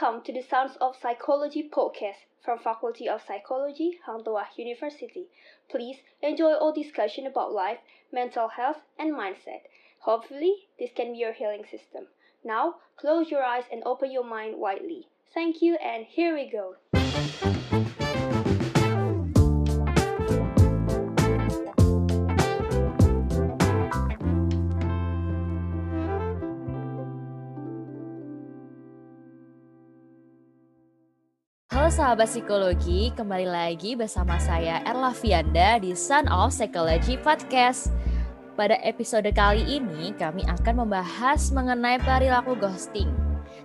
welcome to the Sounds of Psychology podcast from Faculty of Psychology, Hang Tuah University. Please enjoy our discussion about life, mental health, and mindset. Hopefully, this can be your healing system. Now, close your eyes and open your mind widely. Thank you, and here we go. Halo sahabat psikologi, kembali lagi bersama saya Erla Fianda di Sun of Psychology Podcast. Pada episode kali ini kami akan membahas mengenai perilaku ghosting.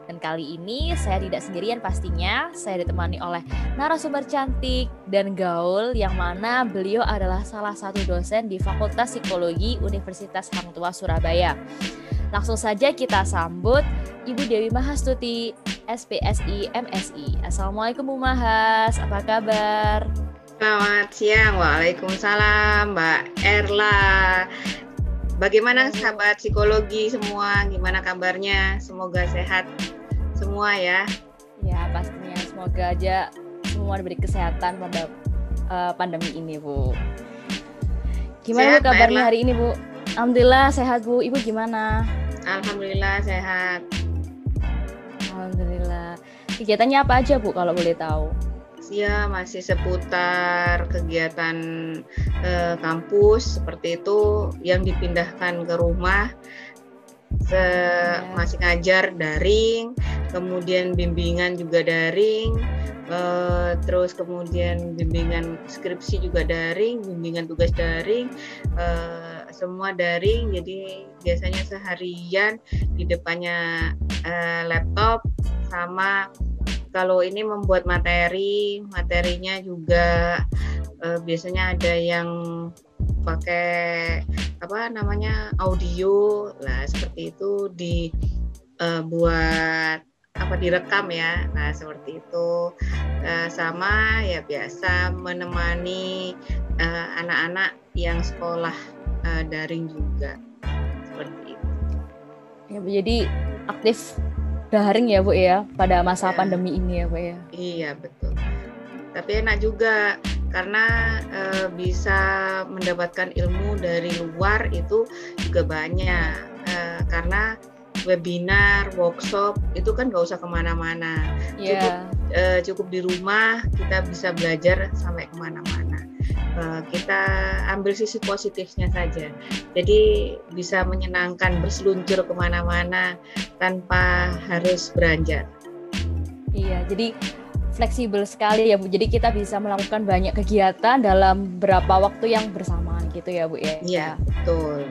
Dan kali ini saya tidak sendirian pastinya, saya ditemani oleh narasumber cantik dan gaul yang mana beliau adalah salah satu dosen di Fakultas Psikologi Universitas Hang Tuah Surabaya. Langsung saja kita sambut Ibu Dewi Mahastuti, SPSI MSI. Assalamualaikum Bu Mahas, apa kabar? Selamat siang, Waalaikumsalam Mbak Erla. Bagaimana sahabat psikologi semua? Gimana kabarnya? Semoga sehat semua ya. Ya pastinya semoga aja semua diberi kesehatan pada uh, pandemi ini Bu. Gimana sehat, Bu kabarnya hari ini Bu? Alhamdulillah sehat Bu. Ibu gimana? Alhamdulillah sehat. Alhamdulillah. Kegiatannya apa aja Bu kalau boleh tahu? Ya masih seputar kegiatan eh, kampus seperti itu yang dipindahkan ke rumah. Se ya. masih ngajar daring, kemudian bimbingan juga daring, eh, terus kemudian bimbingan skripsi juga daring, bimbingan tugas daring, eh, semua daring. Jadi biasanya seharian di depannya eh, laptop sama kalau ini membuat materi materinya juga uh, biasanya ada yang pakai apa namanya audio. Lah seperti itu dibuat eh, uh, apa direkam ya. Nah seperti itu. Uh, sama ya biasa menemani anak-anak uh, yang sekolah uh, daring juga seperti itu ya jadi aktif daring ya Bu ya pada masa ya. pandemi ini ya Bu ya. Iya betul. Tapi enak juga karena e, bisa mendapatkan ilmu dari luar itu juga banyak e, karena webinar, workshop itu kan nggak usah ke mana-mana. Yeah. Cukup e, cukup di rumah kita bisa belajar sampai ke mana-mana. Eh, kita ambil sisi positifnya saja. Jadi bisa menyenangkan berseluncur ke mana-mana tanpa harus beranjak. Iya, jadi fleksibel sekali ya Bu. Jadi kita bisa melakukan banyak kegiatan dalam berapa waktu yang bersamaan gitu ya Bu ya. Iya, betul.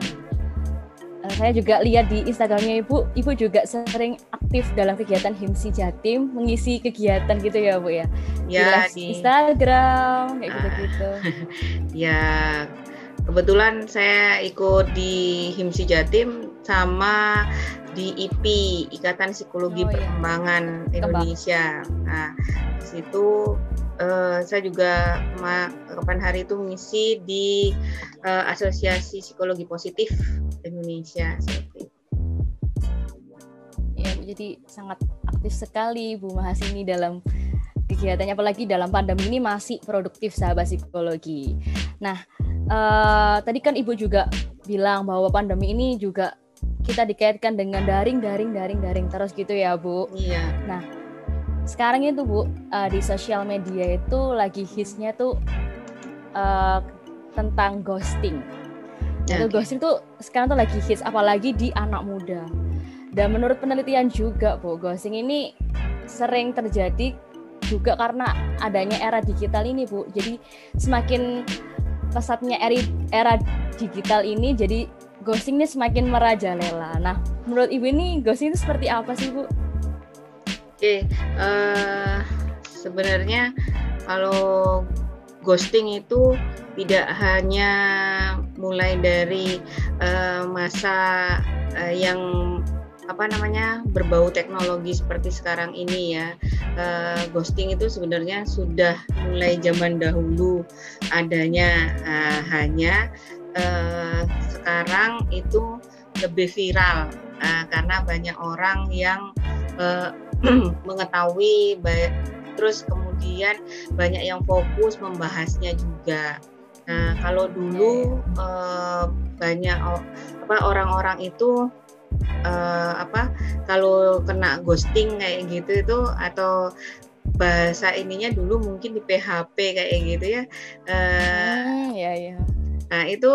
Eh, saya juga lihat di Instagramnya Ibu, Ibu juga sering aktif dalam kegiatan Himsi Jatim, mengisi kegiatan gitu ya Bu ya? Ya di, di... Instagram kayak ah. gitu-gitu. ya kebetulan saya ikut di Himsi Jatim sama di IPI Ikatan Psikologi oh, iya. Perkembangan iya. Indonesia. Nah di situ uh, saya juga kapan hari itu mengisi di uh, Asosiasi Psikologi Positif Indonesia seperti itu. Ya, jadi sangat aktif sekali Bu Mahasini dalam kegiatannya apalagi dalam pandemi ini masih produktif sahabat psikologi. Nah, uh, tadi kan Ibu juga bilang bahwa pandemi ini juga kita dikaitkan dengan daring daring daring daring terus gitu ya, Bu. Iya. Nah, sekarang itu bu uh, di sosial media itu lagi hitsnya tuh uh, tentang ghosting. Okay. ghosting tuh sekarang tuh lagi hits apalagi di anak muda. Dan menurut penelitian juga bu, ghosting ini sering terjadi juga karena adanya era digital ini bu. Jadi semakin pesatnya era, era digital ini jadi ghosting ini semakin merajalela. Nah, menurut ibu ini ghosting itu seperti apa sih bu? Oke, uh, sebenarnya kalau ghosting itu tidak hanya mulai dari uh, masa uh, yang apa namanya berbau teknologi seperti sekarang ini ya. Uh, ghosting itu sebenarnya sudah mulai zaman dahulu adanya. Uh, hanya uh, sekarang itu lebih viral. Uh, karena banyak orang yang uh, mengetahui terus kemudian banyak yang fokus membahasnya juga nah kalau dulu uh, banyak apa orang-orang itu uh, apa kalau kena ghosting kayak gitu itu atau bahasa ininya dulu mungkin di PHP kayak gitu ya. Uh, hmm, ya ya. Nah itu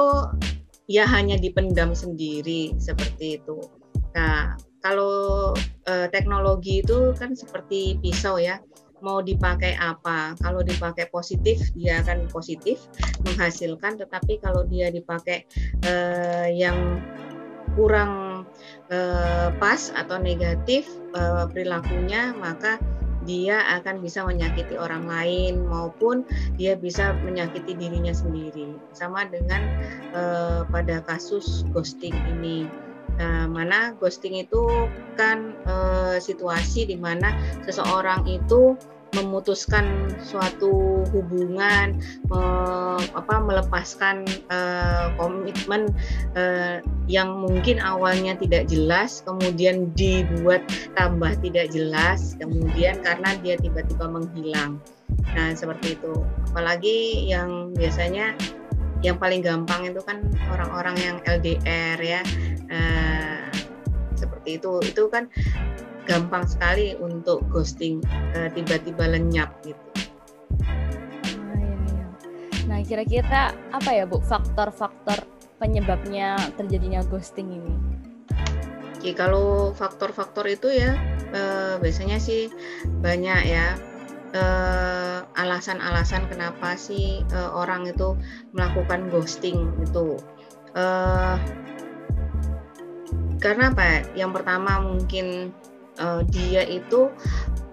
ya hanya dipendam sendiri seperti itu. Nah kalau uh, teknologi itu kan seperti pisau ya mau dipakai apa. Kalau dipakai positif, dia akan positif menghasilkan. Tetapi kalau dia dipakai uh, yang kurang uh, pas atau negatif uh, perilakunya, maka dia akan bisa menyakiti orang lain maupun dia bisa menyakiti dirinya sendiri. Sama dengan uh, pada kasus ghosting ini. Nah, mana ghosting itu kan e, situasi di mana seseorang itu memutuskan suatu hubungan, me, apa, melepaskan e, komitmen e, yang mungkin awalnya tidak jelas, kemudian dibuat tambah tidak jelas, kemudian karena dia tiba-tiba menghilang. Nah, seperti itu. Apalagi yang biasanya yang paling gampang itu kan orang-orang yang LDR ya uh, seperti itu itu kan gampang sekali untuk ghosting uh, tiba-tiba lenyap gitu. Oh, iya, iya. Nah kira-kira apa ya bu faktor-faktor penyebabnya terjadinya ghosting ini? Oke, kalau faktor-faktor itu ya uh, biasanya sih banyak ya uh, alasan-alasan kenapa sih uh, orang itu melakukan ghosting itu uh, karena apa yang pertama mungkin uh, dia itu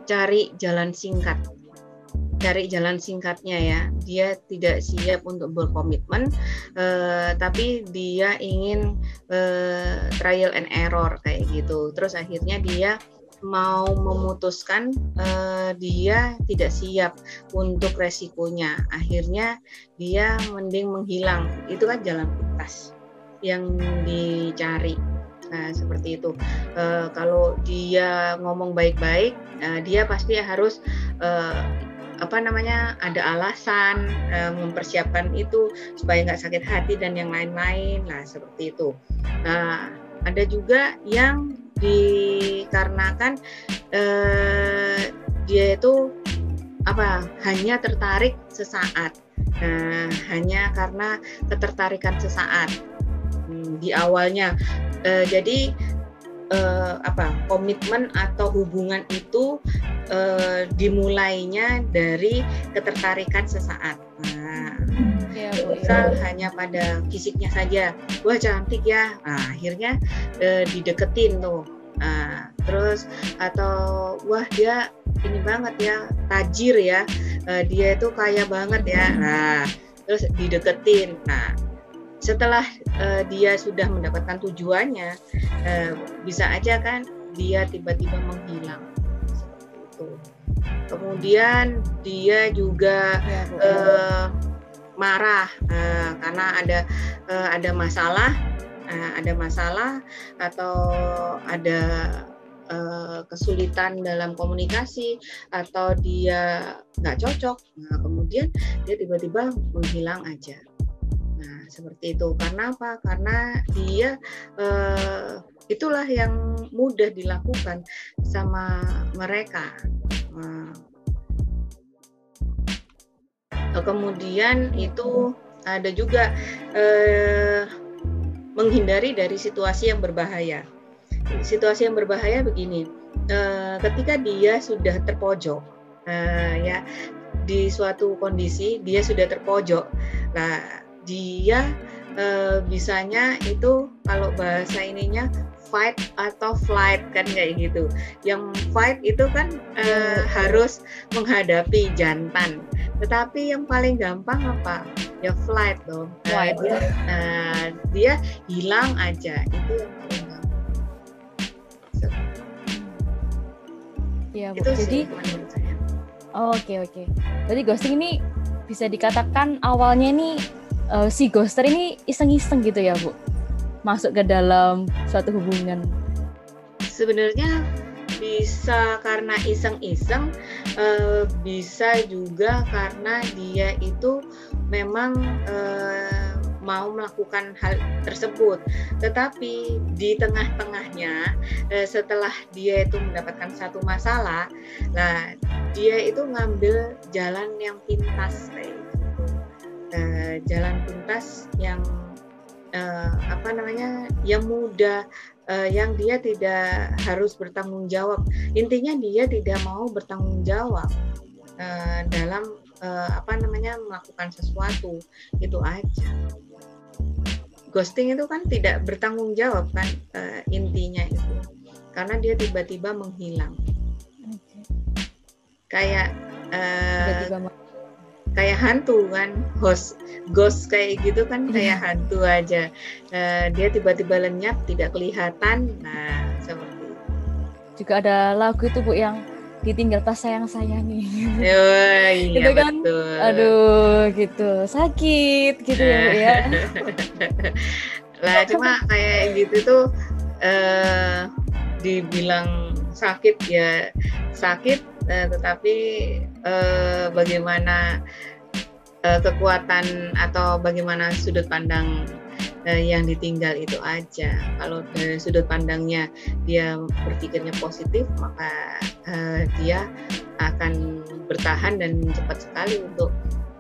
cari jalan singkat. Cari jalan singkatnya ya. Dia tidak siap untuk berkomitmen uh, tapi dia ingin uh, trial and error kayak gitu. Terus akhirnya dia mau memutuskan uh, dia tidak siap untuk resikonya. Akhirnya dia mending menghilang. Itu kan jalan pintas yang dicari. Nah seperti itu. Uh, kalau dia ngomong baik-baik uh, dia pasti harus uh, apa namanya ada alasan uh, mempersiapkan itu supaya nggak sakit hati dan yang lain-lain. Nah seperti itu. Nah ada juga yang dikarenakan eh, dia itu apa hanya tertarik sesaat. Nah, hanya karena ketertarikan sesaat hmm, di awalnya. Eh, jadi eh, apa komitmen atau hubungan itu eh, dimulainya dari ketertarikan sesaat. Nah, ya, misal hanya pada fisiknya saja wah cantik ya. Nah, akhirnya eh, dideketin tuh Nah, terus atau wah dia ini banget ya, tajir ya, uh, dia itu kaya banget ya. Nah, terus dideketin. Nah, setelah uh, dia sudah mendapatkan tujuannya, uh, bisa aja kan dia tiba-tiba menghilang seperti itu. Kemudian dia juga ya, uh, marah uh, karena ada uh, ada masalah uh, ada masalah atau ada uh, kesulitan dalam komunikasi atau dia nggak cocok, nah kemudian dia tiba-tiba menghilang aja. Nah seperti itu karena apa? Karena dia uh, itulah yang mudah dilakukan sama mereka. Uh, kemudian itu ada juga eh, menghindari dari situasi yang berbahaya. Situasi yang berbahaya begini, uh, ketika dia sudah terpojok, uh, ya di suatu kondisi dia sudah terpojok, nah dia uh, bisanya itu kalau bahasa ininya fight atau flight kan kayak gitu. Yang fight itu kan uh, harus menghadapi jantan. Tetapi yang paling gampang apa? Ya flight dong. Nah, dia, uh, dia hilang aja. Itu yang paling gampang. Iya, Bu. Itu Jadi Oh, oke okay, oke. Okay. Jadi ghosting ini bisa dikatakan awalnya ini uh, si ghoster ini iseng-iseng gitu ya, Bu? Masuk ke dalam suatu hubungan? Sebenarnya bisa karena iseng-iseng, uh, bisa juga karena dia itu memang uh, mau melakukan hal tersebut. Tetapi di tengah-tengahnya uh, setelah dia itu mendapatkan satu masalah, nah dia itu ngambil jalan yang pintas kayak gitu. Jalan pintas yang uh, apa namanya yang mudah uh, yang dia tidak harus bertanggung jawab. Intinya dia tidak mau bertanggung jawab uh, dalam uh, apa namanya melakukan sesuatu. Itu aja. Ghosting itu kan tidak bertanggung jawab kan uh, intinya itu. Karena dia tiba-tiba menghilang. Kayak uh, kayak hantu kan host ghost kayak gitu kan iya. kayak hantu aja. Uh, dia tiba-tiba lenyap tidak kelihatan. Nah seperti itu. Juga ada lagu itu bu yang ditinggal pas sayang sayangi oh, iya, gitu kan? betul. aduh gitu. Sakit gitu ya bu ya. Lah cuma kayak gitu tuh uh, dibilang sakit ya sakit uh, tetapi uh, bagaimana uh, kekuatan atau bagaimana sudut pandang uh, yang ditinggal itu aja. Kalau dari sudut pandangnya dia berpikirnya positif, maka uh, dia akan bertahan dan cepat sekali untuk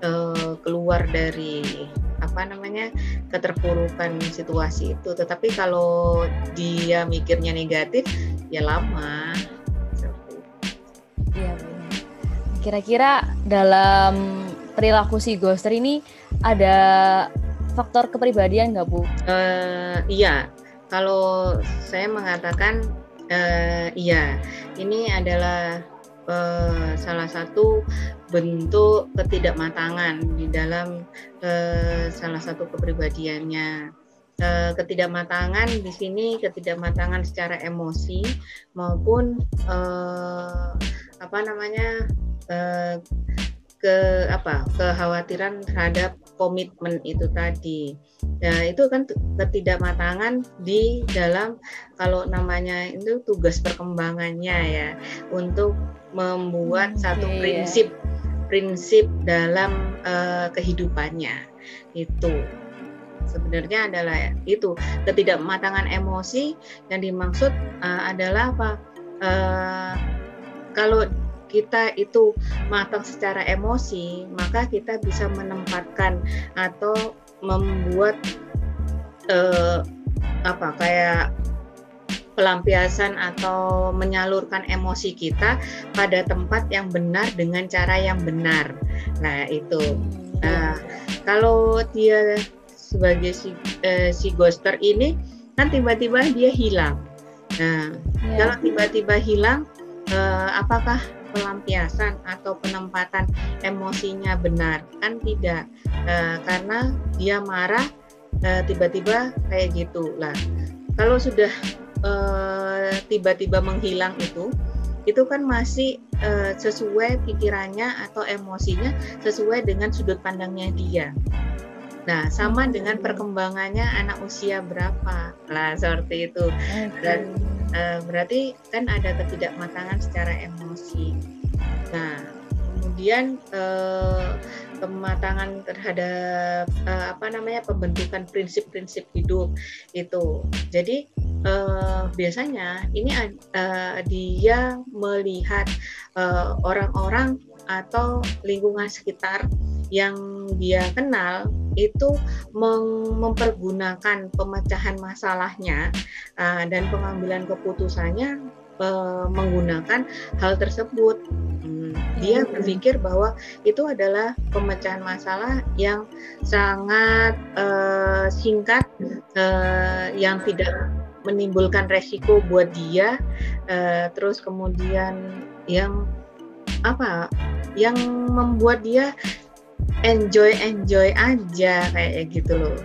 uh, keluar dari apa namanya keterpurukan situasi itu. Tetapi kalau dia mikirnya negatif, ya lama. Iya benar. Kira-kira dalam perilaku si ghoster ini ada faktor kepribadian nggak bu? Uh, iya, kalau saya mengatakan uh, iya, ini adalah uh, salah satu bentuk ketidakmatangan di dalam uh, salah satu kepribadiannya. Ketidakmatangan di sini ketidakmatangan secara emosi maupun uh, apa namanya uh, ke apa kekhawatiran terhadap komitmen itu tadi. Nah, itu kan ketidakmatangan di dalam kalau namanya itu tugas perkembangannya ya untuk membuat hmm, satu iya. prinsip prinsip dalam uh, kehidupannya itu sebenarnya adalah itu ketidakmatangan emosi yang dimaksud uh, adalah apa uh, kalau kita itu matang secara emosi, maka kita bisa menempatkan atau membuat eh, apa kayak pelampiasan atau menyalurkan emosi kita pada tempat yang benar dengan cara yang benar. Nah, itu. Nah, kalau dia sebagai si, eh, si ghoster ini kan tiba-tiba dia hilang. Nah, yeah. kalau tiba-tiba hilang, eh, apakah pelampiasan atau penempatan emosinya benar? Kan tidak. E, karena dia marah eh, tiba-tiba kayak gitu. Lah kalau sudah eh, tiba-tiba menghilang itu itu kan masih e, sesuai pikirannya atau emosinya sesuai dengan sudut pandangnya dia. Nah, sama dengan perkembangannya anak usia berapa. Lah, seperti itu. Dan uh, berarti kan ada ketidakmatangan secara emosi. Nah, kemudian uh, kematangan terhadap uh, apa namanya pembentukan prinsip-prinsip hidup itu. Jadi biasanya ini dia melihat orang-orang uh, atau lingkungan sekitar yang dia kenal itu mempergunakan pemecahan masalahnya uh, dan pengambilan keputusannya uh, menggunakan hal tersebut. Hmm, dia berpikir bahwa itu adalah pemecahan masalah yang sangat uh, singkat, uh, yang tidak menimbulkan resiko buat dia, uh, terus kemudian yang apa, yang membuat dia enjoy enjoy aja kayak gitu loh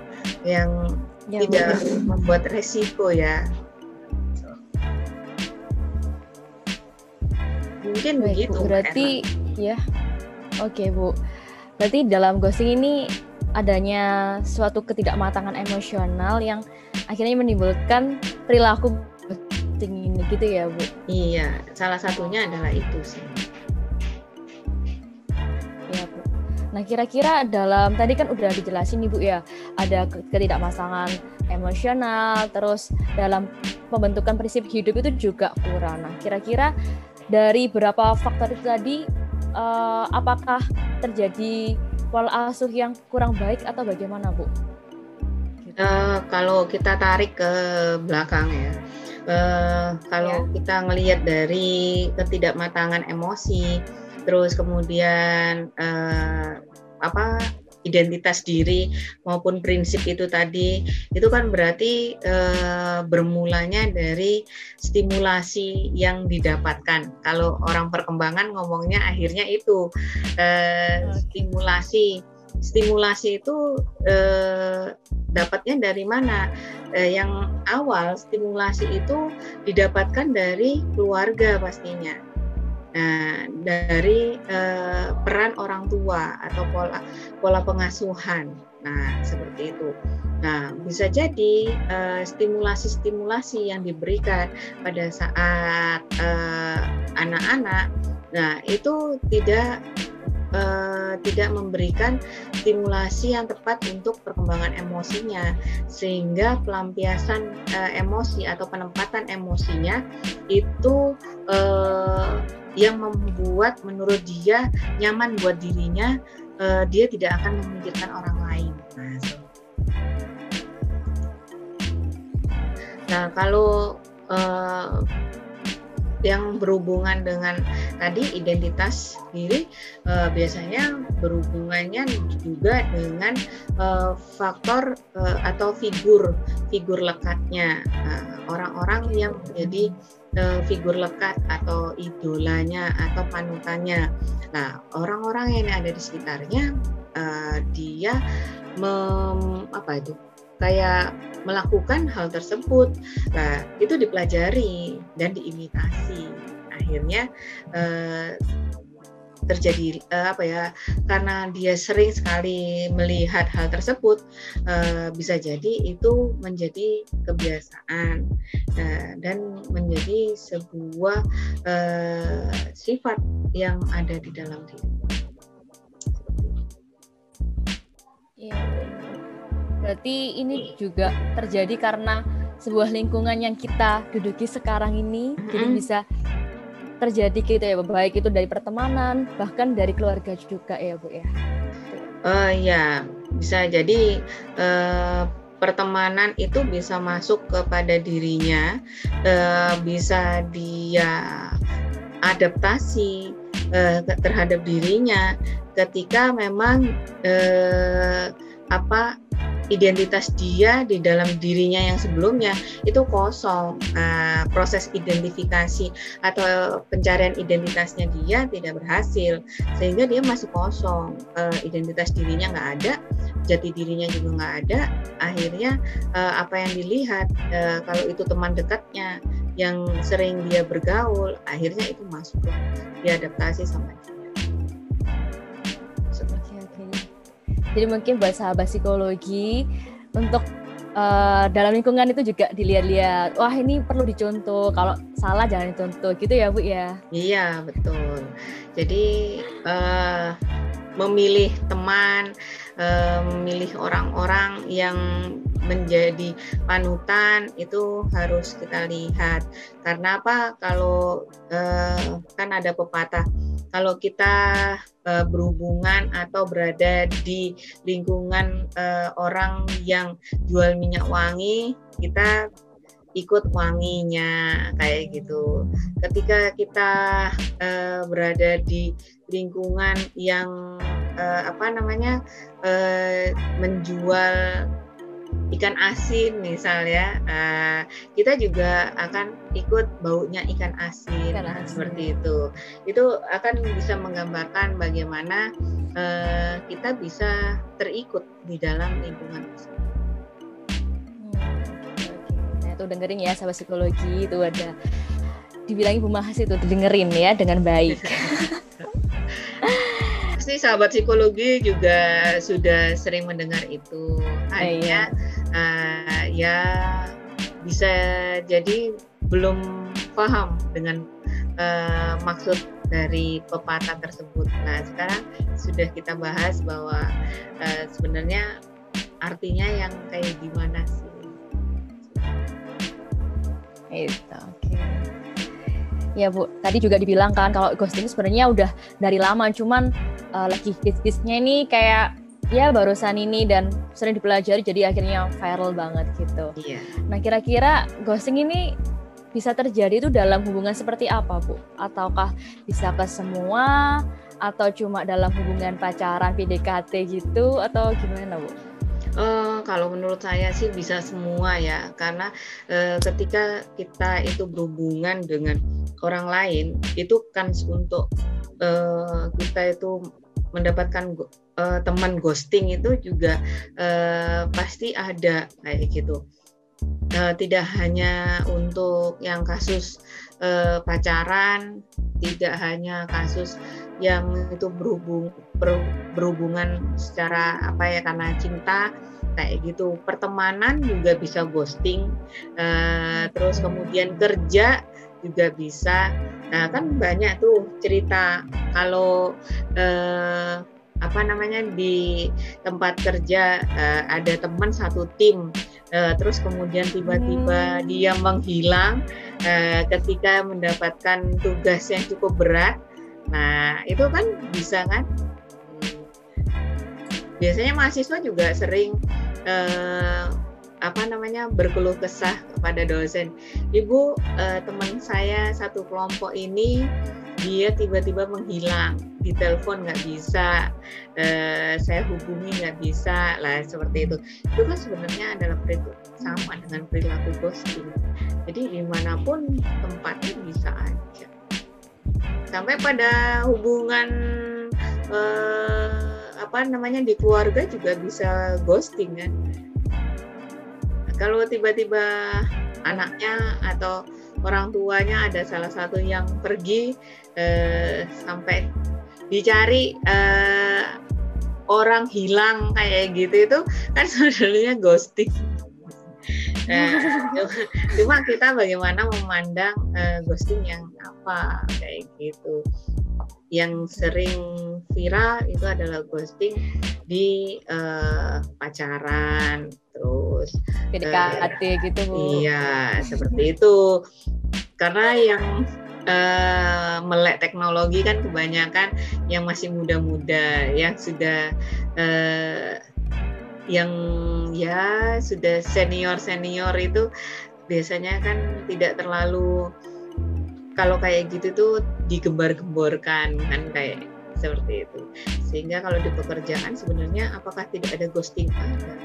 yang ya, tidak betul. membuat resiko ya mungkin Baik, begitu Bu. berarti ya oke okay, bu berarti dalam ghosting ini adanya suatu ketidakmatangan emosional yang akhirnya menimbulkan perilaku ghosting ini gitu ya Bu? Iya, salah satunya adalah itu sih. Nah kira-kira dalam tadi kan udah dijelasin nih Bu ya, ada ketidakmasangan emosional, terus dalam pembentukan prinsip hidup itu juga kurang. Nah kira-kira dari beberapa faktor itu tadi, uh, apakah terjadi pola asuh yang kurang baik atau bagaimana Bu? Uh, kalau kita tarik ke belakang ya, uh, kalau ya. kita ngelihat dari ketidakmatangan emosi, terus kemudian uh, apa identitas diri maupun prinsip itu tadi itu kan berarti e, bermulanya dari stimulasi yang didapatkan kalau orang perkembangan ngomongnya akhirnya itu e, stimulasi stimulasi itu eh, dapatnya dari mana? Eh, yang awal stimulasi itu didapatkan dari keluarga pastinya. Nah, dari eh, peran orang tua atau pola pola pengasuhan. Nah, seperti itu. Nah, bisa jadi eh, stimulasi-stimulasi yang diberikan pada saat eh, anak-anak, nah itu tidak uh, tidak memberikan stimulasi yang tepat untuk perkembangan emosinya sehingga pelampiasan emosi atau penempatan emosinya itu uh, yang membuat menurut dia nyaman buat dirinya uh, dia tidak akan memikirkan orang lain. Nah, nah kalau uh, yang berhubungan dengan tadi identitas diri uh, biasanya berhubungannya juga dengan uh, faktor uh, atau figur figur lekatnya orang-orang uh, yang menjadi uh, figur lekat atau idolanya atau panutannya. Nah, orang-orang yang ada di sekitarnya uh, dia mem, apa itu kayak melakukan hal tersebut. Nah, itu dipelajari dan diimitasi. Akhirnya eh, terjadi eh, apa ya? Karena dia sering sekali melihat hal tersebut, eh, bisa jadi itu menjadi kebiasaan eh, dan menjadi sebuah eh, sifat yang ada di dalam diri. Iya. Berarti ini juga terjadi karena sebuah lingkungan yang kita duduki sekarang ini, mm-hmm. jadi bisa terjadi gitu ya, baik itu dari pertemanan, bahkan dari keluarga juga ya, Bu ya. Uh, ya, bisa jadi uh, pertemanan itu bisa masuk kepada dirinya, uh, bisa dia adaptasi uh, terhadap dirinya ketika memang uh, apa identitas dia di dalam dirinya yang sebelumnya itu kosong. Nah, proses identifikasi atau pencarian identitasnya dia tidak berhasil, sehingga dia masih kosong. Uh, identitas dirinya nggak ada, jati dirinya juga nggak ada. Akhirnya uh, apa yang dilihat uh, kalau itu teman dekatnya yang sering dia bergaul, akhirnya itu masuk diadaptasi sama dia. Jadi mungkin buat sahabat psikologi untuk uh, dalam lingkungan itu juga dilihat-lihat. Wah ini perlu dicontoh. Kalau salah jangan dicontoh. Gitu ya Bu ya? Iya betul. Jadi uh, memilih teman, uh, memilih orang-orang yang menjadi panutan itu harus kita lihat. Karena apa? Kalau uh, kan ada pepatah kalau kita uh, berhubungan atau berada di lingkungan uh, orang yang jual minyak wangi, kita ikut wanginya kayak gitu. Ketika kita uh, berada di lingkungan yang uh, apa namanya uh, menjual ikan asin misalnya uh, kita juga akan ikut baunya ikan asin, ikan asin. seperti itu itu akan bisa menggambarkan bagaimana uh, kita bisa terikut di dalam lingkungan tersebut. Hmm, nah itu dengerin ya sahabat psikologi itu ada dibilang Ibu Mahas itu dengerin ya dengan baik. pasti sahabat psikologi juga sudah sering mendengar itu. Hanya uh, ya bisa jadi belum paham dengan uh, maksud dari pepatah tersebut. Nah, sekarang sudah kita bahas bahwa uh, sebenarnya artinya yang kayak gimana sih? Itu, oke. Okay. Ya Bu, tadi juga dibilang kan kalau ghosting sebenarnya udah dari lama, cuman uh, lagi hits-hitsnya ini kayak ya barusan ini dan sering dipelajari jadi akhirnya viral banget gitu. Iya. Nah kira-kira ghosting ini bisa terjadi itu dalam hubungan seperti apa Bu? Ataukah bisa ke semua atau cuma dalam hubungan pacaran PDKT gitu atau gimana Bu? Uh, kalau menurut saya sih bisa semua ya karena uh, ketika kita itu berhubungan dengan orang lain itu kan untuk uh, kita itu mendapatkan uh, teman ghosting itu juga uh, pasti ada kayak gitu. Uh, tidak hanya untuk yang kasus uh, pacaran, tidak hanya kasus yang itu berhubung ber, berhubungan secara apa ya karena cinta kayak gitu. Pertemanan juga bisa ghosting, uh, terus kemudian kerja juga bisa. Nah kan banyak tuh cerita kalau uh, apa namanya di tempat kerja uh, ada teman satu tim uh, terus kemudian tiba-tiba hmm. dia menghilang uh, ketika mendapatkan tugas yang cukup berat nah itu kan bisa kan biasanya mahasiswa juga sering uh, apa namanya berkeluh kesah kepada dosen. Ibu uh, teman saya satu kelompok ini dia tiba-tiba menghilang. Di telepon nggak bisa uh, saya hubungi nggak bisa lah seperti itu. Itu kan sebenarnya adalah perilaku sama dengan perilaku ghosting jadi di mana pun tempatnya bisa aja. Sampai pada hubungan uh, apa namanya di keluarga juga bisa ghosting kan kalau tiba-tiba anaknya atau orang tuanya ada salah satu yang pergi eh, sampai dicari eh, orang hilang kayak gitu itu kan sebenarnya ghosting. Nah, cuma kita bagaimana memandang uh, ghosting yang apa kayak gitu. Yang sering viral itu adalah ghosting di uh, pacaran, terus PDKT uh, gitu Bu. Iya, seperti itu. Karena yang uh, melek teknologi kan kebanyakan yang masih muda-muda, yang sudah uh, yang ya sudah senior-senior itu biasanya kan tidak terlalu kalau kayak gitu tuh digembar-gemborkan kan kayak seperti itu. Sehingga kalau di pekerjaan sebenarnya apakah tidak ada ghosting? Ada?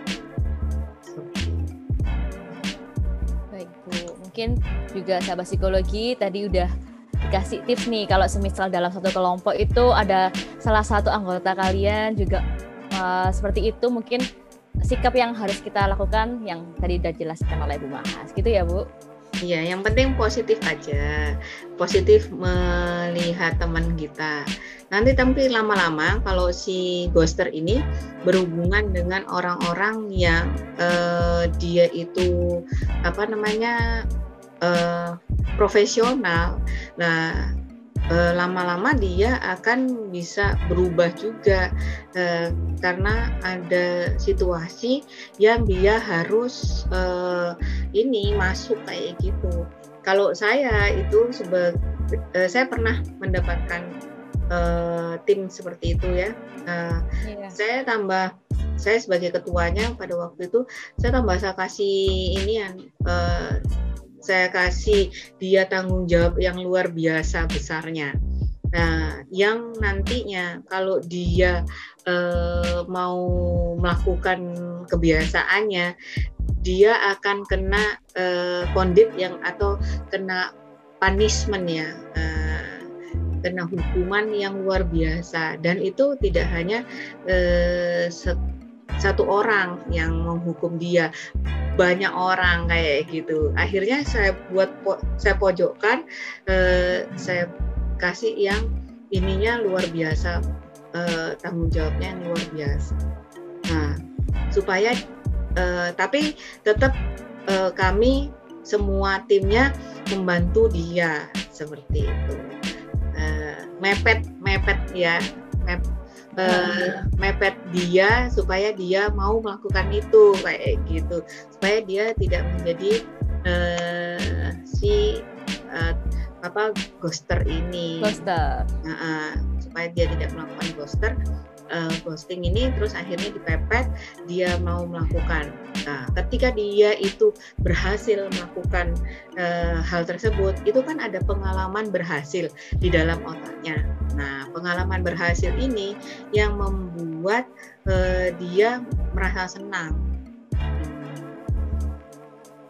Baik Bu, mungkin juga sahabat psikologi tadi udah dikasih tips nih kalau semisal dalam satu kelompok itu ada salah satu anggota kalian juga uh, seperti itu mungkin sikap yang harus kita lakukan yang tadi udah jelaskan oleh Bu Mahas. Gitu ya Bu Iya, yang penting positif aja. Positif melihat teman kita. Nanti tapi lama-lama kalau si ghoster ini berhubungan dengan orang-orang yang uh, dia itu apa namanya uh, profesional. Nah, lama-lama dia akan bisa berubah juga uh, karena ada situasi yang dia harus uh, ini masuk kayak gitu. Kalau saya itu sebagai uh, saya pernah mendapatkan uh, tim seperti itu ya. Uh, yeah. Saya tambah saya sebagai ketuanya pada waktu itu saya tambah saya kasih ini yang uh, saya kasih dia tanggung jawab yang luar biasa besarnya. Nah, yang nantinya kalau dia eh, mau melakukan kebiasaannya, dia akan kena eh, kondit yang atau kena punishment ya, eh, kena hukuman yang luar biasa. Dan itu tidak hanya eh, satu orang yang menghukum dia. Banyak orang kayak gitu. Akhirnya saya buat po saya pojokkan eh, saya kasih yang ininya luar biasa. Eh, tanggung jawabnya yang luar biasa. Nah supaya eh, tapi tetap eh, kami semua timnya membantu dia seperti itu. Uh, mepet mepet ya uh, mepet dia supaya dia mau melakukan itu kayak gitu. Supaya dia tidak menjadi uh, si uh, apa ghoster ini. Ghoster. Uh, uh, supaya dia tidak melakukan ghoster uh, ghosting ini terus akhirnya dipepet dia mau melakukan. Nah ketika dia itu berhasil melakukan uh, hal tersebut itu kan ada pengalaman berhasil di dalam otaknya. Nah pengalaman berhasil ini yang membuat uh, dia merasa senang.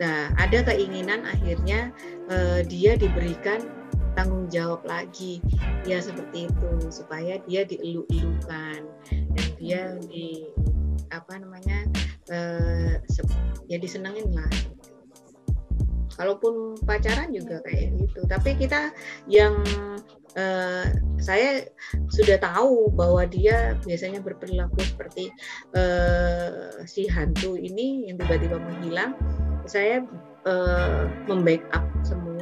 Nah, ada keinginan akhirnya uh, dia diberikan tanggung jawab lagi, ya seperti itu supaya dia dielu-elukan dan dia di apa namanya uh, ya disenengin lah. Kalaupun pacaran juga kayak gitu, tapi kita yang uh, saya sudah tahu bahwa dia biasanya berperilaku seperti uh, si hantu ini yang tiba-tiba menghilang saya uh, membackup semua.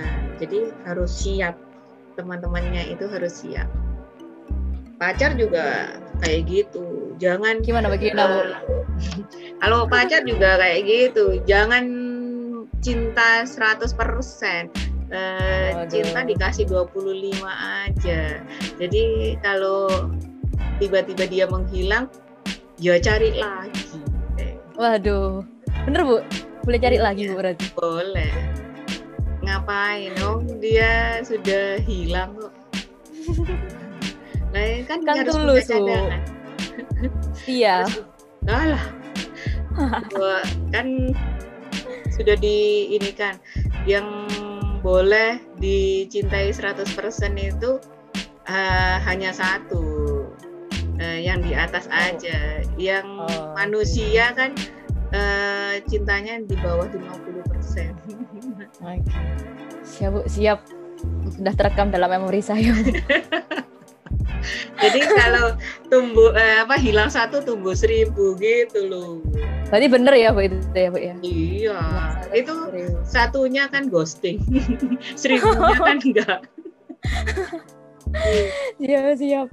Nah, jadi harus siap teman-temannya itu harus siap. Pacar juga kayak gitu. Jangan gimana bagaimana Bu? kalau pacar juga kayak gitu. Jangan cinta 100%. Uh, cinta dikasih 25 aja. Jadi kalau tiba-tiba dia menghilang, ya cari lagi. Waduh Bener Bu? Boleh cari lagi Bu berarti? Boleh. Ngapain dong? Dia sudah hilang kok. Nah, kan, kan harus tulus, Bu. Iya. Alah. Gua kan sudah di ini kan yang boleh dicintai 100% itu uh, hanya satu uh, yang di atas oh. aja yang oh, manusia okay. kan uh, cintanya di bawah 50 persen. Siap Bu, siap. Sudah terekam dalam memori saya. Jadi kalau tumbuh eh, apa hilang satu tumbuh seribu gitu loh. Berarti bener ya Bu itu ya Bu ya? Iya. Itu seribu. satunya kan ghosting. Seribunya kan enggak. Siap siap.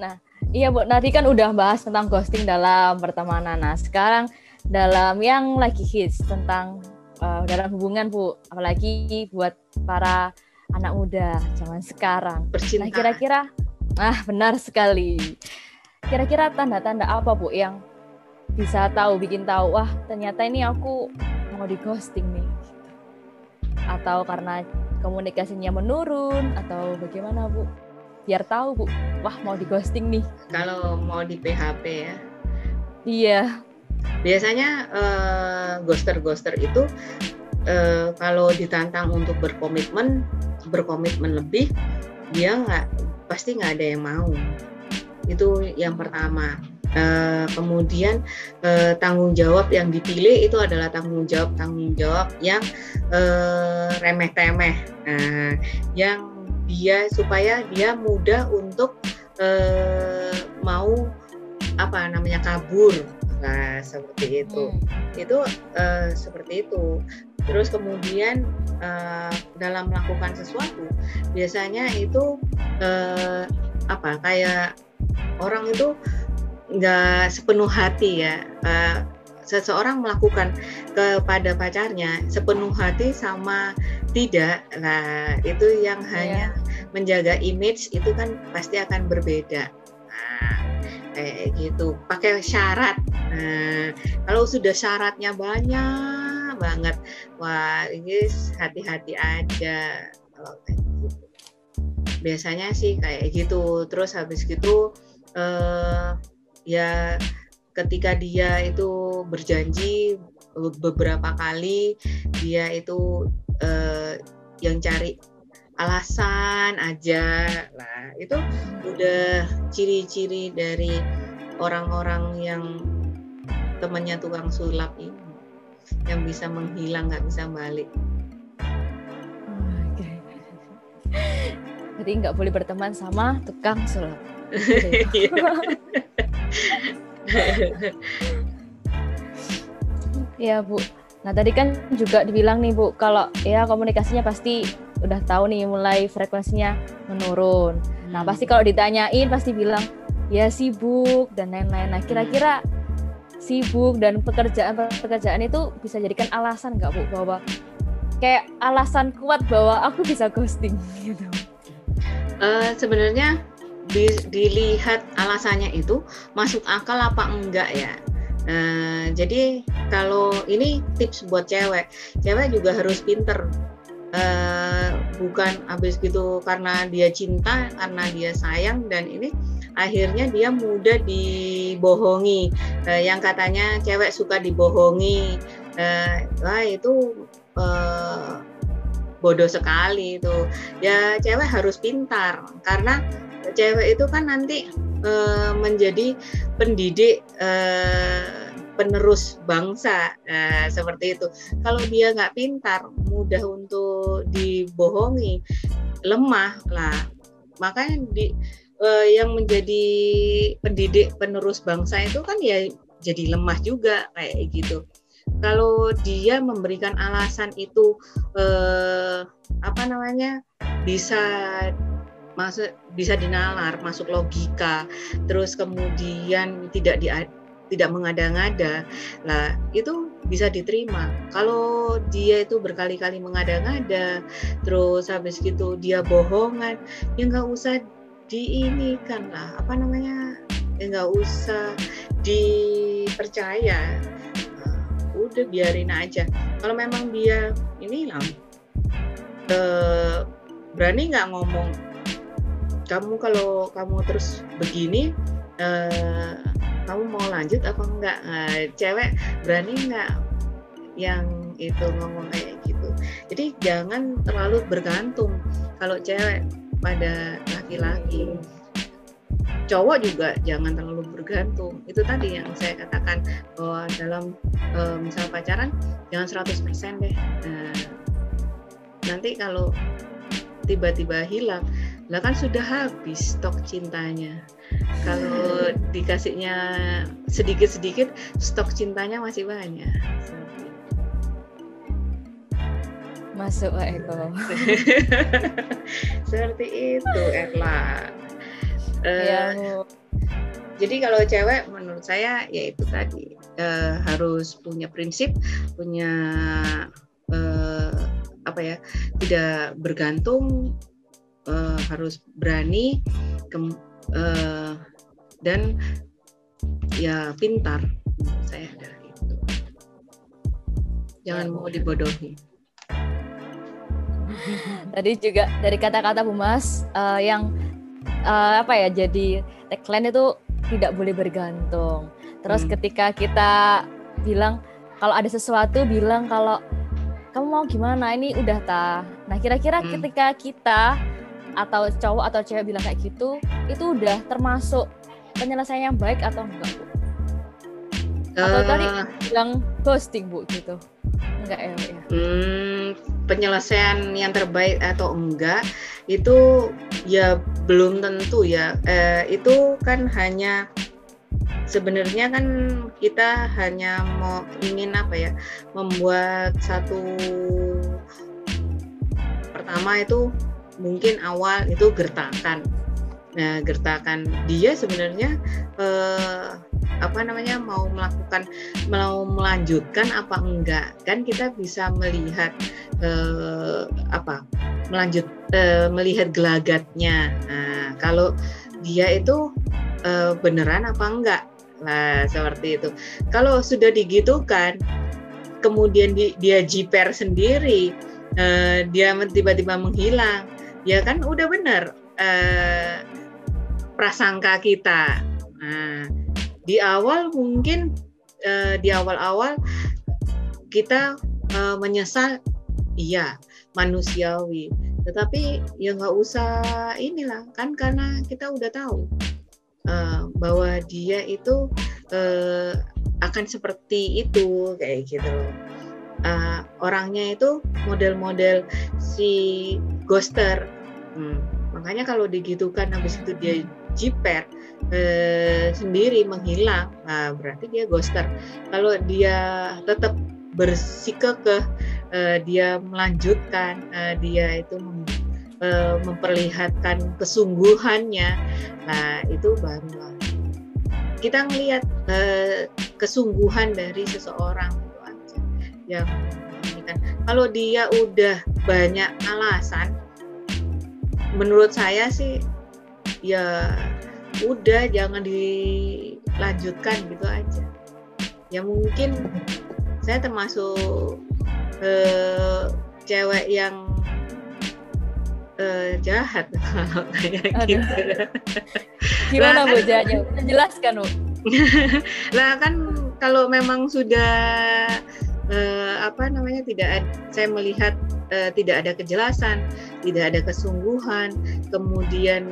Nah, Iya Bu, nanti kan udah bahas tentang ghosting dalam pertemanan. Nah sekarang dalam yang lagi hits tentang uh, dalam hubungan Bu, apalagi buat para anak muda zaman sekarang. Percintaan. Nah kira-kira, ah benar sekali. Kira-kira tanda-tanda apa Bu yang bisa tahu, bikin tahu, wah ternyata ini aku mau di ghosting nih. Atau karena komunikasinya menurun, atau bagaimana Bu? Biar tahu bu. Wah mau di ghosting nih. Kalau mau di PHP ya. Iya. Biasanya uh, ghoster ghoster itu uh, kalau ditantang untuk berkomitmen berkomitmen lebih dia nggak pasti nggak ada yang mau. Itu yang pertama. Uh, kemudian uh, tanggung jawab yang dipilih itu adalah tanggung jawab tanggung jawab yang uh, remeh temeh, nah, yang dia supaya dia mudah untuk uh, mau apa namanya kabur. Nah seperti itu. Hmm. itu uh, seperti itu. Terus kemudian uh, dalam melakukan sesuatu biasanya itu uh, apa kayak orang itu nggak sepenuh hati ya. Uh, seseorang melakukan kepada pacarnya sepenuh hati sama tidak nah itu yang yeah. hanya menjaga image itu kan pasti akan berbeda. Nah kayak gitu. Pakai syarat. Nah kalau sudah syaratnya banyak banget wah ini hati-hati aja kalau kayak gitu. Biasanya sih kayak gitu. Terus habis gitu eh, ya ketika dia itu berjanji beberapa kali dia itu uh, yang cari alasan aja lah itu udah ciri-ciri dari orang-orang yang temannya tukang sulap ini yang bisa menghilang nggak bisa balik. Jadi nggak boleh berteman sama tukang sulap. ya Bu. Nah tadi kan juga dibilang nih Bu, kalau ya komunikasinya pasti udah tahu nih mulai frekuensinya menurun. Nah pasti kalau ditanyain pasti bilang ya sibuk dan lain-lain. Nah kira-kira sibuk dan pekerjaan-pekerjaan itu bisa jadikan alasan nggak Bu bahwa kayak alasan kuat bahwa aku bisa ghosting gitu? Uh, sebenarnya di, dilihat alasannya itu masuk akal apa enggak ya Nah, jadi kalau ini tips buat cewek, cewek juga harus pinter. Uh, bukan habis gitu karena dia cinta, karena dia sayang dan ini akhirnya dia mudah dibohongi. Uh, yang katanya cewek suka dibohongi, uh, wah itu uh, bodoh sekali itu. Ya cewek harus pintar karena cewek itu kan nanti uh, menjadi pendidik uh, penerus bangsa uh, seperti itu. Kalau dia nggak pintar, mudah untuk dibohongi, lemah lah. Makanya di uh, yang menjadi pendidik penerus bangsa itu kan ya jadi lemah juga kayak gitu. Kalau dia memberikan alasan itu eh, apa namanya bisa masuk bisa dinalar masuk logika. Terus kemudian tidak di tidak mengada-ngada. Lah itu bisa diterima. Kalau dia itu berkali-kali mengada-ngada terus habis gitu dia bohongan ya nggak usah diinikan lah. Apa namanya? Ya nggak usah dipercaya. Uh, udah biarin aja. Kalau memang dia ini lah uh, berani nggak ngomong kamu kalau kamu terus begini uh, kamu mau lanjut apa enggak? Uh, cewek berani enggak yang itu ngomong kayak gitu? Jadi jangan terlalu bergantung kalau cewek pada laki-laki. Cowok juga jangan terlalu bergantung. Itu tadi yang saya katakan bahwa dalam uh, misal pacaran jangan 100% deh. Uh, nanti kalau tiba-tiba hilang lah kan sudah habis stok cintanya. Kalau dikasihnya sedikit-sedikit stok cintanya masih banyak. Masuk Pak Eko. Seperti itu Erla. Uh, jadi kalau cewek menurut saya ya itu tadi. Uh, harus punya prinsip punya uh, apa ya tidak bergantung uh, harus berani ke, uh, dan ya pintar saya adalah itu. Jangan mau dibodohi. Tadi juga dari kata-kata Bu Mas uh, yang uh, apa ya jadi tagline itu tidak boleh bergantung. Terus hmm. ketika kita bilang kalau ada sesuatu bilang kalau kamu mau gimana? Ini udah ta nah kira-kira hmm. ketika kita atau cowok atau cewek bilang kayak gitu itu udah termasuk penyelesaian yang baik atau enggak bu? Atau uh, tadi eh. bilang ghosting bu gitu? Enggak ya? ya? Hmm, penyelesaian yang terbaik atau enggak itu ya belum tentu ya. Eh, itu kan hanya sebenarnya kan kita hanya mau ingin apa ya membuat satu pertama itu mungkin awal itu gertakan. Nah, gertakan dia sebenarnya eh, apa namanya mau melakukan mau melanjutkan apa enggak kan kita bisa melihat eh, apa melanjut eh, melihat gelagatnya. Nah, kalau dia itu eh, beneran apa enggak? Nah, seperti itu. Kalau sudah digitukan kemudian di, dia jiper sendiri, eh, dia tiba-tiba menghilang ya kan udah benar eh, prasangka kita. Nah, di awal mungkin eh, di awal-awal kita eh, menyesal, iya manusiawi. Tetapi ya nggak usah inilah kan karena kita udah tahu eh, bahwa dia itu eh, akan seperti itu kayak gitu. Uh, orangnya itu model-model si ghoster Hmm. Makanya kalau digitukan habis itu dia jiper eh, sendiri menghilang, nah berarti dia ghoster. Kalau dia tetap bersikekeh uh, dia melanjutkan uh, dia itu mem, uh, memperlihatkan kesungguhannya nah itu baru kita melihat uh, kesungguhan dari seseorang yang ini kan kalau dia udah banyak alasan menurut saya sih ya udah jangan dilanjutkan gitu aja ya mungkin saya termasuk eh, cewek yang eh, jahat kalau kayak gitu. Gimana nah, Bu jahatnya? Jelaskan Bu. nah kan kalau memang sudah eh, apa namanya tidak saya melihat eh, tidak ada kejelasan, tidak ada kesungguhan, kemudian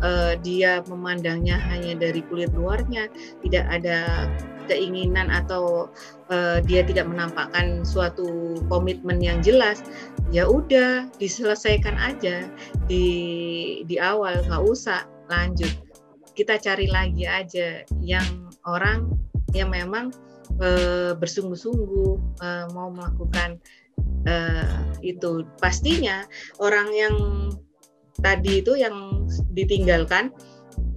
eh, dia memandangnya hanya dari kulit luarnya, tidak ada keinginan atau uh, dia tidak menampakkan suatu komitmen yang jelas ya udah diselesaikan aja di di awal nggak usah lanjut. Kita cari lagi aja yang orang yang memang uh, bersungguh-sungguh uh, mau melakukan uh, itu pastinya orang yang tadi itu yang ditinggalkan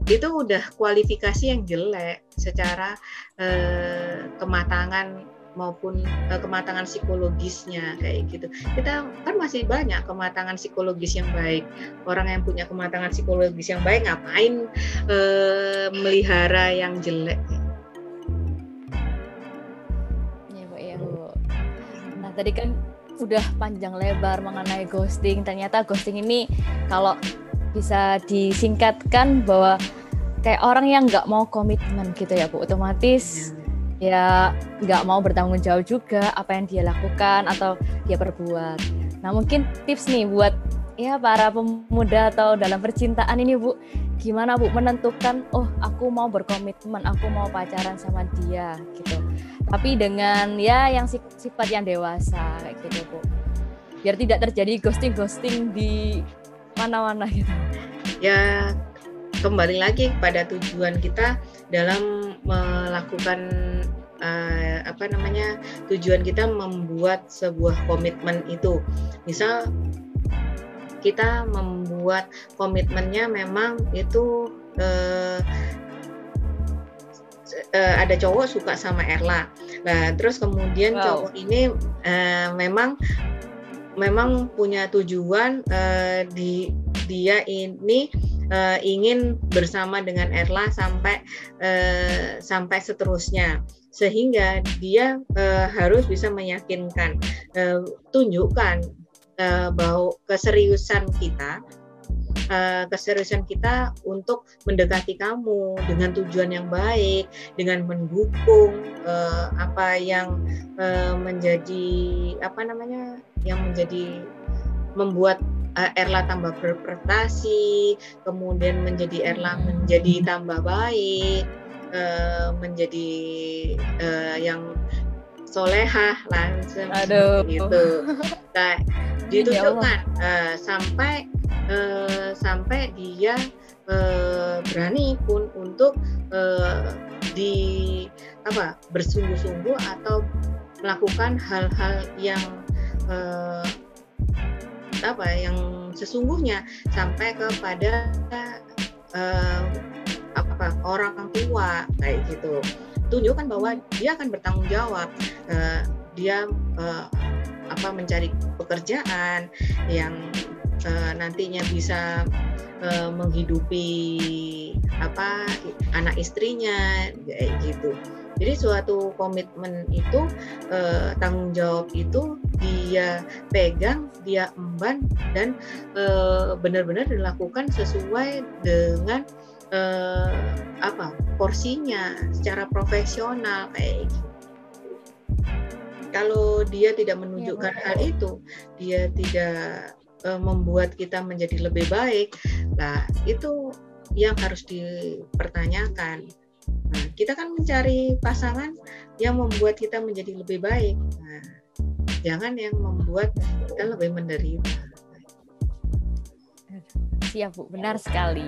itu udah kualifikasi yang jelek secara eh, kematangan maupun eh, kematangan psikologisnya kayak gitu. Kita kan masih banyak kematangan psikologis yang baik. Orang yang punya kematangan psikologis yang baik ngapain eh, melihara yang jelek? Tadi kan udah panjang lebar mengenai ghosting. Ternyata ghosting ini kalau bisa disingkatkan bahwa kayak orang yang nggak mau komitmen gitu ya bu. Otomatis ya nggak mau bertanggung jawab juga apa yang dia lakukan atau dia perbuat. Nah mungkin tips nih buat ya para pemuda atau dalam percintaan ini bu. Gimana bu menentukan oh aku mau berkomitmen aku mau pacaran sama dia gitu tapi dengan ya yang sifat yang dewasa kayak gitu bu. Biar tidak terjadi ghosting ghosting di mana-mana gitu. Ya kembali lagi kepada tujuan kita dalam melakukan uh, apa namanya tujuan kita membuat sebuah komitmen itu. Misal kita membuat komitmennya memang itu uh, uh, ada cowok suka sama Erla nah terus kemudian wow. cowok ini uh, memang memang punya tujuan uh, di dia ini uh, ingin bersama dengan Erla sampai uh, sampai seterusnya sehingga dia uh, harus bisa meyakinkan uh, tunjukkan uh, bahwa keseriusan kita uh, keseriusan kita untuk mendekati kamu dengan tujuan yang baik, dengan mendukung uh, apa yang uh, menjadi apa namanya, yang menjadi membuat uh, Erla tambah berprestasi, kemudian menjadi Erla menjadi tambah baik, uh, menjadi uh, yang solehah langsung gitu. Nah, ditunjukkan uh, sampai uh, sampai dia uh, berani pun untuk uh, di apa bersungguh-sungguh atau melakukan hal-hal yang uh, apa yang sesungguhnya sampai kepada uh, apa orang tua kayak gitu. Tunjukkan bahwa dia akan bertanggung jawab uh, dia uh, apa mencari pekerjaan yang uh, nantinya bisa uh, menghidupi apa anak istrinya kayak gitu jadi suatu komitmen itu eh, tanggung jawab itu dia pegang, dia emban dan eh, benar-benar dilakukan sesuai dengan eh, apa porsinya secara profesional kayak gitu. Kalau dia tidak menunjukkan ya, hal itu, dia tidak uh, membuat kita menjadi lebih baik, nah itu yang harus dipertanyakan Nah, kita kan mencari pasangan yang membuat kita menjadi lebih baik. Nah, jangan yang membuat kita lebih menderita. Siap Bu, benar sekali.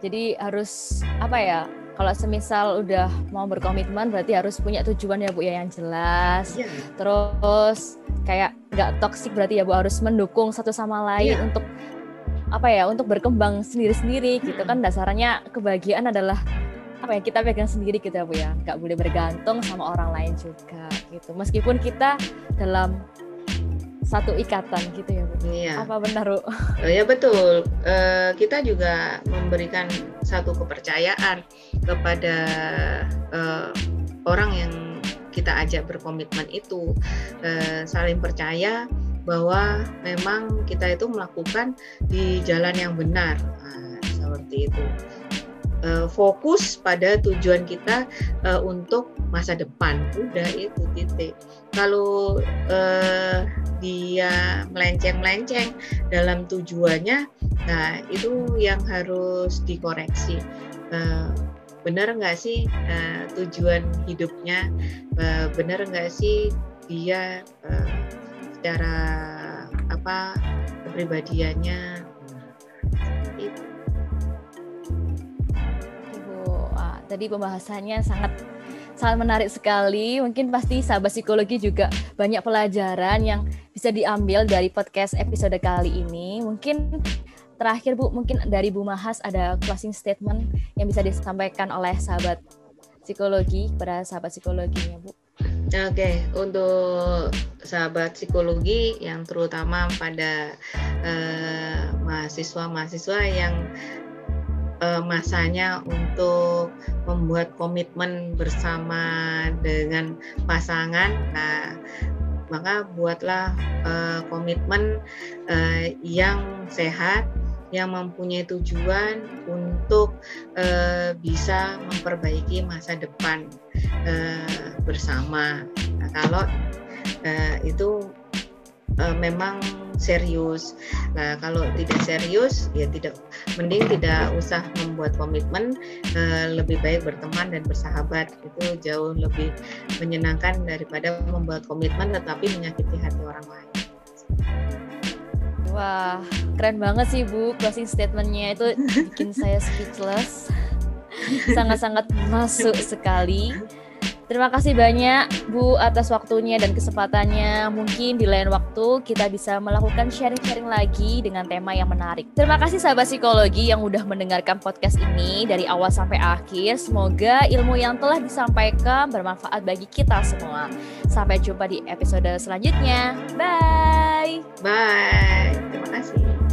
Jadi harus apa ya? Kalau semisal udah mau berkomitmen berarti harus punya tujuan ya Bu ya yang jelas. Yeah. Terus kayak nggak toksik berarti ya Bu harus mendukung satu sama lain yeah. untuk apa ya untuk berkembang sendiri-sendiri gitu kan dasarnya kebahagiaan adalah apa ya kita pegang sendiri gitu ya Bu ya nggak boleh bergantung sama orang lain juga gitu meskipun kita dalam satu ikatan gitu ya Bu. Iya. Apa benar Bu? Oh, ya betul. Uh, kita juga memberikan satu kepercayaan kepada uh, orang yang kita ajak berkomitmen itu uh, saling percaya bahwa memang kita itu melakukan di jalan yang benar. Nah, seperti itu. Uh, fokus pada tujuan kita uh, untuk masa depan. Udah itu titik. Kalau uh, dia melenceng-melenceng dalam tujuannya nah itu yang harus dikoreksi. Uh, benar nggak sih uh, tujuan hidupnya uh, benar nggak sih dia uh, secara apa kepribadiannya itu. wah, tadi pembahasannya sangat sangat menarik sekali. Mungkin pasti sahabat psikologi juga banyak pelajaran yang bisa diambil dari podcast episode kali ini. Mungkin terakhir Bu, mungkin dari Bu Mahas ada closing statement yang bisa disampaikan oleh sahabat psikologi kepada sahabat psikologinya Bu. Oke, okay. untuk sahabat psikologi yang terutama pada uh, mahasiswa-mahasiswa yang uh, masanya untuk membuat komitmen bersama dengan pasangan, nah maka buatlah uh, komitmen uh, yang sehat yang mempunyai tujuan untuk uh, bisa memperbaiki masa depan uh, bersama. Nah, kalau uh, itu uh, memang serius. Nah, kalau tidak serius, ya tidak mending tidak usah membuat komitmen, uh, lebih baik berteman dan bersahabat. Itu jauh lebih menyenangkan daripada membuat komitmen tetapi menyakiti hati orang lain. Wah, keren banget sih Bu closing statementnya itu bikin saya speechless. Sangat-sangat masuk sekali. Terima kasih banyak Bu atas waktunya dan kesempatannya. Mungkin di lain waktu kita bisa melakukan sharing-sharing lagi dengan tema yang menarik. Terima kasih sahabat psikologi yang udah mendengarkan podcast ini dari awal sampai akhir. Semoga ilmu yang telah disampaikan bermanfaat bagi kita semua. Sampai jumpa di episode selanjutnya. Bye. Bye. Terima kasih.